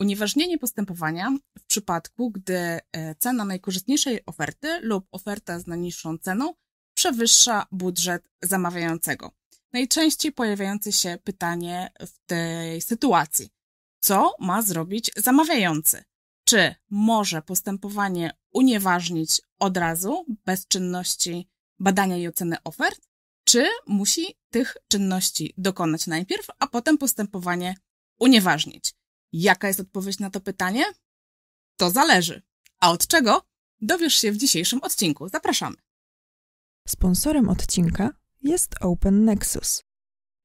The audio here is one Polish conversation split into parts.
Unieważnienie postępowania w przypadku, gdy e, cena najkorzystniejszej oferty lub oferta z najniższą ceną przewyższa budżet zamawiającego. Najczęściej pojawiające się pytanie w tej sytuacji: co ma zrobić zamawiający? Czy może postępowanie unieważnić od razu, bez czynności badania i oceny ofert, czy musi tych czynności dokonać najpierw, a potem postępowanie unieważnić? Jaka jest odpowiedź na to pytanie? To zależy. A od czego? Dowiesz się w dzisiejszym odcinku. Zapraszamy. Sponsorem odcinka jest Open Nexus,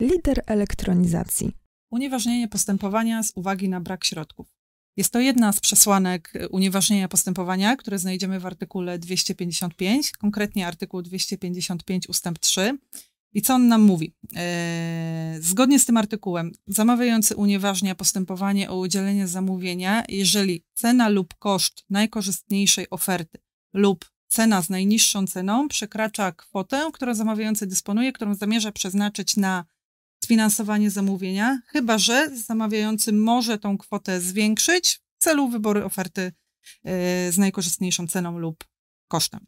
lider elektronizacji. Unieważnienie postępowania z uwagi na brak środków. Jest to jedna z przesłanek unieważnienia postępowania, które znajdziemy w artykule 255, konkretnie artykuł 255 ustęp 3. I co on nam mówi? Eee, zgodnie z tym artykułem, zamawiający unieważnia postępowanie o udzielenie zamówienia, jeżeli cena lub koszt najkorzystniejszej oferty lub cena z najniższą ceną przekracza kwotę, którą zamawiający dysponuje, którą zamierza przeznaczyć na sfinansowanie zamówienia, chyba że zamawiający może tą kwotę zwiększyć w celu wyboru oferty e, z najkorzystniejszą ceną lub kosztem.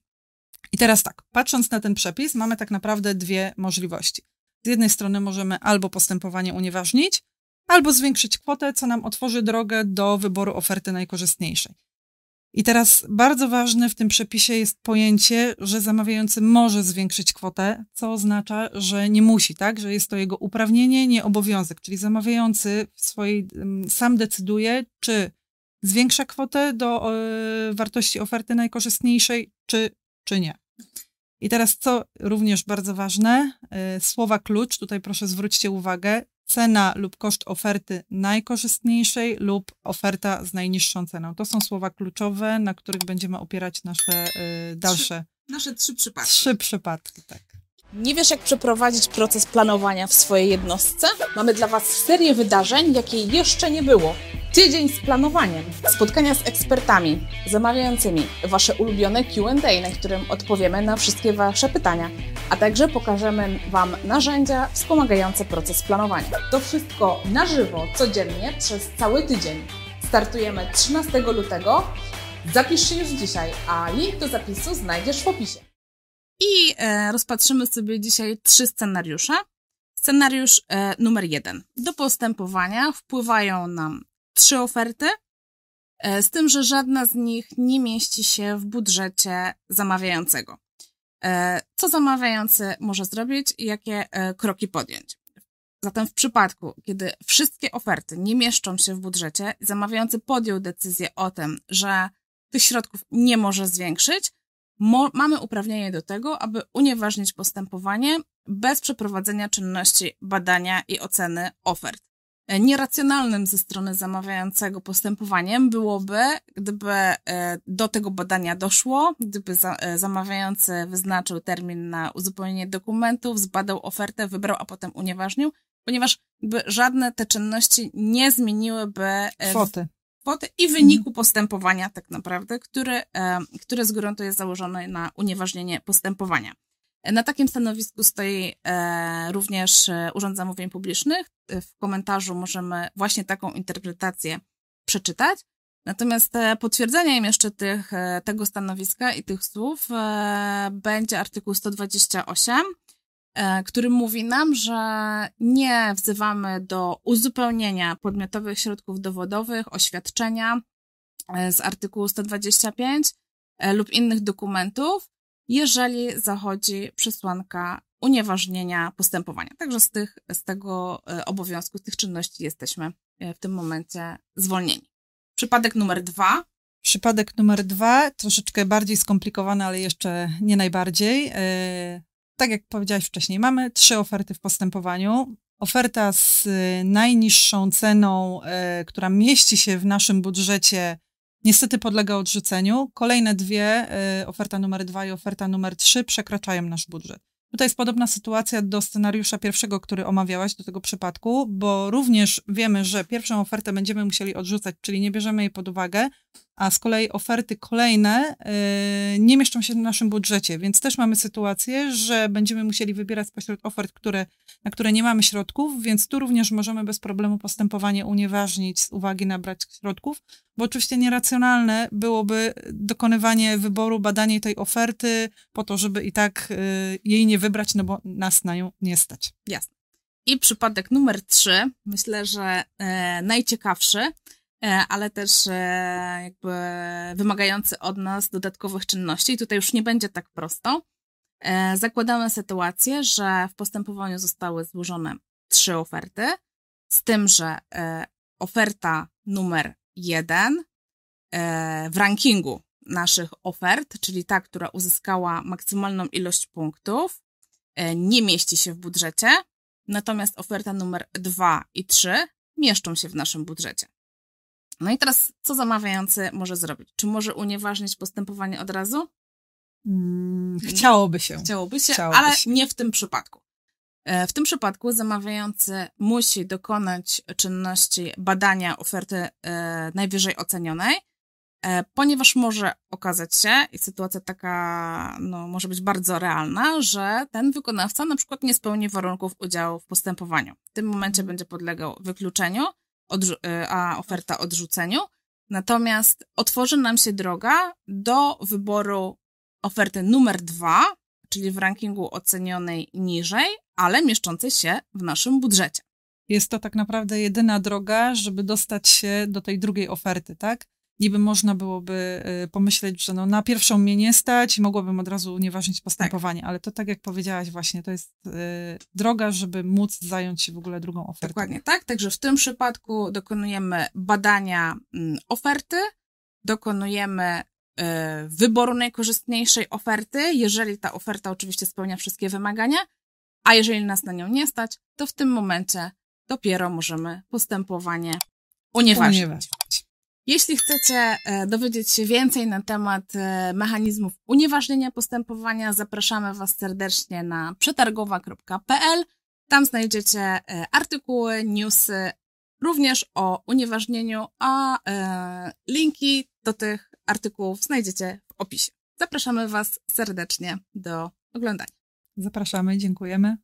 I teraz tak, patrząc na ten przepis, mamy tak naprawdę dwie możliwości. Z jednej strony możemy albo postępowanie unieważnić, albo zwiększyć kwotę, co nam otworzy drogę do wyboru oferty najkorzystniejszej. I teraz bardzo ważne w tym przepisie jest pojęcie, że zamawiający może zwiększyć kwotę, co oznacza, że nie musi, tak? Że jest to jego uprawnienie, nie obowiązek. Czyli zamawiający w swojej, sam decyduje, czy zwiększa kwotę do y, wartości oferty najkorzystniejszej, czy, czy nie. I teraz, co również bardzo ważne, y, słowa klucz, tutaj proszę zwróćcie uwagę, cena lub koszt oferty najkorzystniejszej lub oferta z najniższą ceną. To są słowa kluczowe, na których będziemy opierać nasze y, dalsze. Trzy, nasze trzy przypadki. Trzy przypadki, tak. Nie wiesz, jak przeprowadzić proces planowania w swojej jednostce? Mamy dla Was serię wydarzeń, jakiej jeszcze nie było. Tydzień z planowaniem, spotkania z ekspertami, zamawiającymi, Wasze ulubione QA, na którym odpowiemy na wszystkie Wasze pytania, a także pokażemy Wam narzędzia wspomagające proces planowania. To wszystko na żywo, codziennie, przez cały tydzień. Startujemy 13 lutego. Zapisz się już dzisiaj, a link do zapisu znajdziesz w opisie. I e, rozpatrzymy sobie dzisiaj trzy scenariusze. Scenariusz e, numer jeden. Do postępowania wpływają nam trzy oferty, e, z tym, że żadna z nich nie mieści się w budżecie zamawiającego. E, co zamawiający może zrobić i jakie e, kroki podjąć? Zatem w przypadku, kiedy wszystkie oferty nie mieszczą się w budżecie, zamawiający podjął decyzję o tym, że tych środków nie może zwiększyć, mamy uprawnienie do tego, aby unieważnić postępowanie bez przeprowadzenia czynności badania i oceny ofert. Nieracjonalnym ze strony zamawiającego postępowaniem byłoby, gdyby e, do tego badania doszło, gdyby e, zamawiający wyznaczył termin na uzupełnienie dokumentów, zbadał ofertę, wybrał, a potem unieważnił, ponieważ żadne te czynności nie zmieniłyby e, kwoty kwoty i wyniku postępowania tak naprawdę, który, który z gruntu jest założony na unieważnienie postępowania. Na takim stanowisku stoi e, również e, Urząd Zamówień Publicznych. W komentarzu możemy właśnie taką interpretację przeczytać. Natomiast e, potwierdzeniem jeszcze tych, tego stanowiska i tych słów będzie artykuł 128, który mówi nam, że nie wzywamy do uzupełnienia podmiotowych środków dowodowych, oświadczenia z artykułu 125 lub innych dokumentów, jeżeli zachodzi przesłanka unieważnienia postępowania. Także z, tych, z tego e, obowiązku, z tych czynności jesteśmy e, w tym momencie zwolnieni. Przypadek numer dwa. Przypadek numer dwa, troszeczkę bardziej skomplikowany, ale jeszcze nie najbardziej. E, tak jak powiedziałaś wcześniej, mamy trzy oferty w postępowaniu. Oferta z najniższą ceną, która mieści się w naszym budżecie niestety podlega odrzuceniu. Kolejne dwie, y, oferta numer dwa i oferta numer trzy, przekraczają nasz budżet. Tutaj jest podobna sytuacja do scenariusza pierwszego, który omawiałaś, do tego przypadku, bo również wiemy, że pierwszą ofertę będziemy musieli odrzucać, czyli nie bierzemy jej pod uwagę, a z kolei oferty kolejne yy, nie mieszczą się w naszym budżecie, więc też mamy sytuację, że będziemy musieli wybierać spośród ofert, które, na które nie mamy środków, więc tu również możemy bez problemu postępowanie unieważnić z uwagi na brak środków, bo oczywiście nieracjonalne byłoby dokonywanie wyboru, badanie tej oferty po to, żeby i tak yy, jej nie wybrać, no bo nas na nią nie stać. Jasne. I przypadek numer trzy, myślę, że e, najciekawszy, E, ale też e, jakby wymagający od nas dodatkowych czynności. I tutaj już nie będzie tak prosto. Zakładamy sytuację, że w postępowaniu zostały złożone trzy oferty, z tym, że oferta numer jeden w rankingu naszych ofert, czyli ta, która uzyskała maksymalną ilość punktów, nie mieści się w budżecie, natomiast oferta numer dwa i trzy mieszczą się w naszym budżecie. No i teraz, co zamawiający może zrobić? Czy może unieważnić postępowanie od razu? Hmm, chciałoby się. Chciałoby się, Chciałoby ale się. nie w tym przypadku. E, w tym przypadku zamawiający musi dokonać czynności badania oferty e, najwyżej ocenionej, e, ponieważ może okazać się, i sytuacja taka no, może być bardzo realna, że ten wykonawca na przykład nie spełni warunków udziału w postępowaniu. W tym momencie mhm. będzie podlegał wykluczeniu, a oferta odrzuceniu. Natomiast otworzy nam się droga do wyboru oferty numer dwa, czyli w rankingu ocenionej niżej, ale mieszczącej się w naszym budżecie. Jest to tak naprawdę jedyna droga, żeby dostać się do tej drugiej oferty, tak? niby można byłoby y, pomyśleć, że no na pierwszą mnie nie stać i mogłabym od razu unieważnić postępowanie, tak. ale to tak jak powiedziałaś właśnie, to jest y, droga, żeby móc zająć się w ogóle drugą ofertą. Dokładnie tak, także w tym przypadku dokonujemy badania y, oferty, dokonujemy y, wyboru najkorzystniejszej oferty, jeżeli ta oferta oczywiście spełnia wszystkie wymagania, a jeżeli nas na nią nie stać, to w tym momencie dopiero możemy postępowanie unieważnić. unieważnić. Jeśli chcecie e, dowiedzieć się więcej na temat e, mechanizmów unieważnienia postępowania, zapraszamy Was serdecznie na przetargowa.pl. Tam znajdziecie e, artykuły, newsy, również o unieważnieniu, a linki do tych artykułów znajdziecie w opisie. Zapraszamy Was serdecznie do oglądania. Zapraszamy, dziękujemy.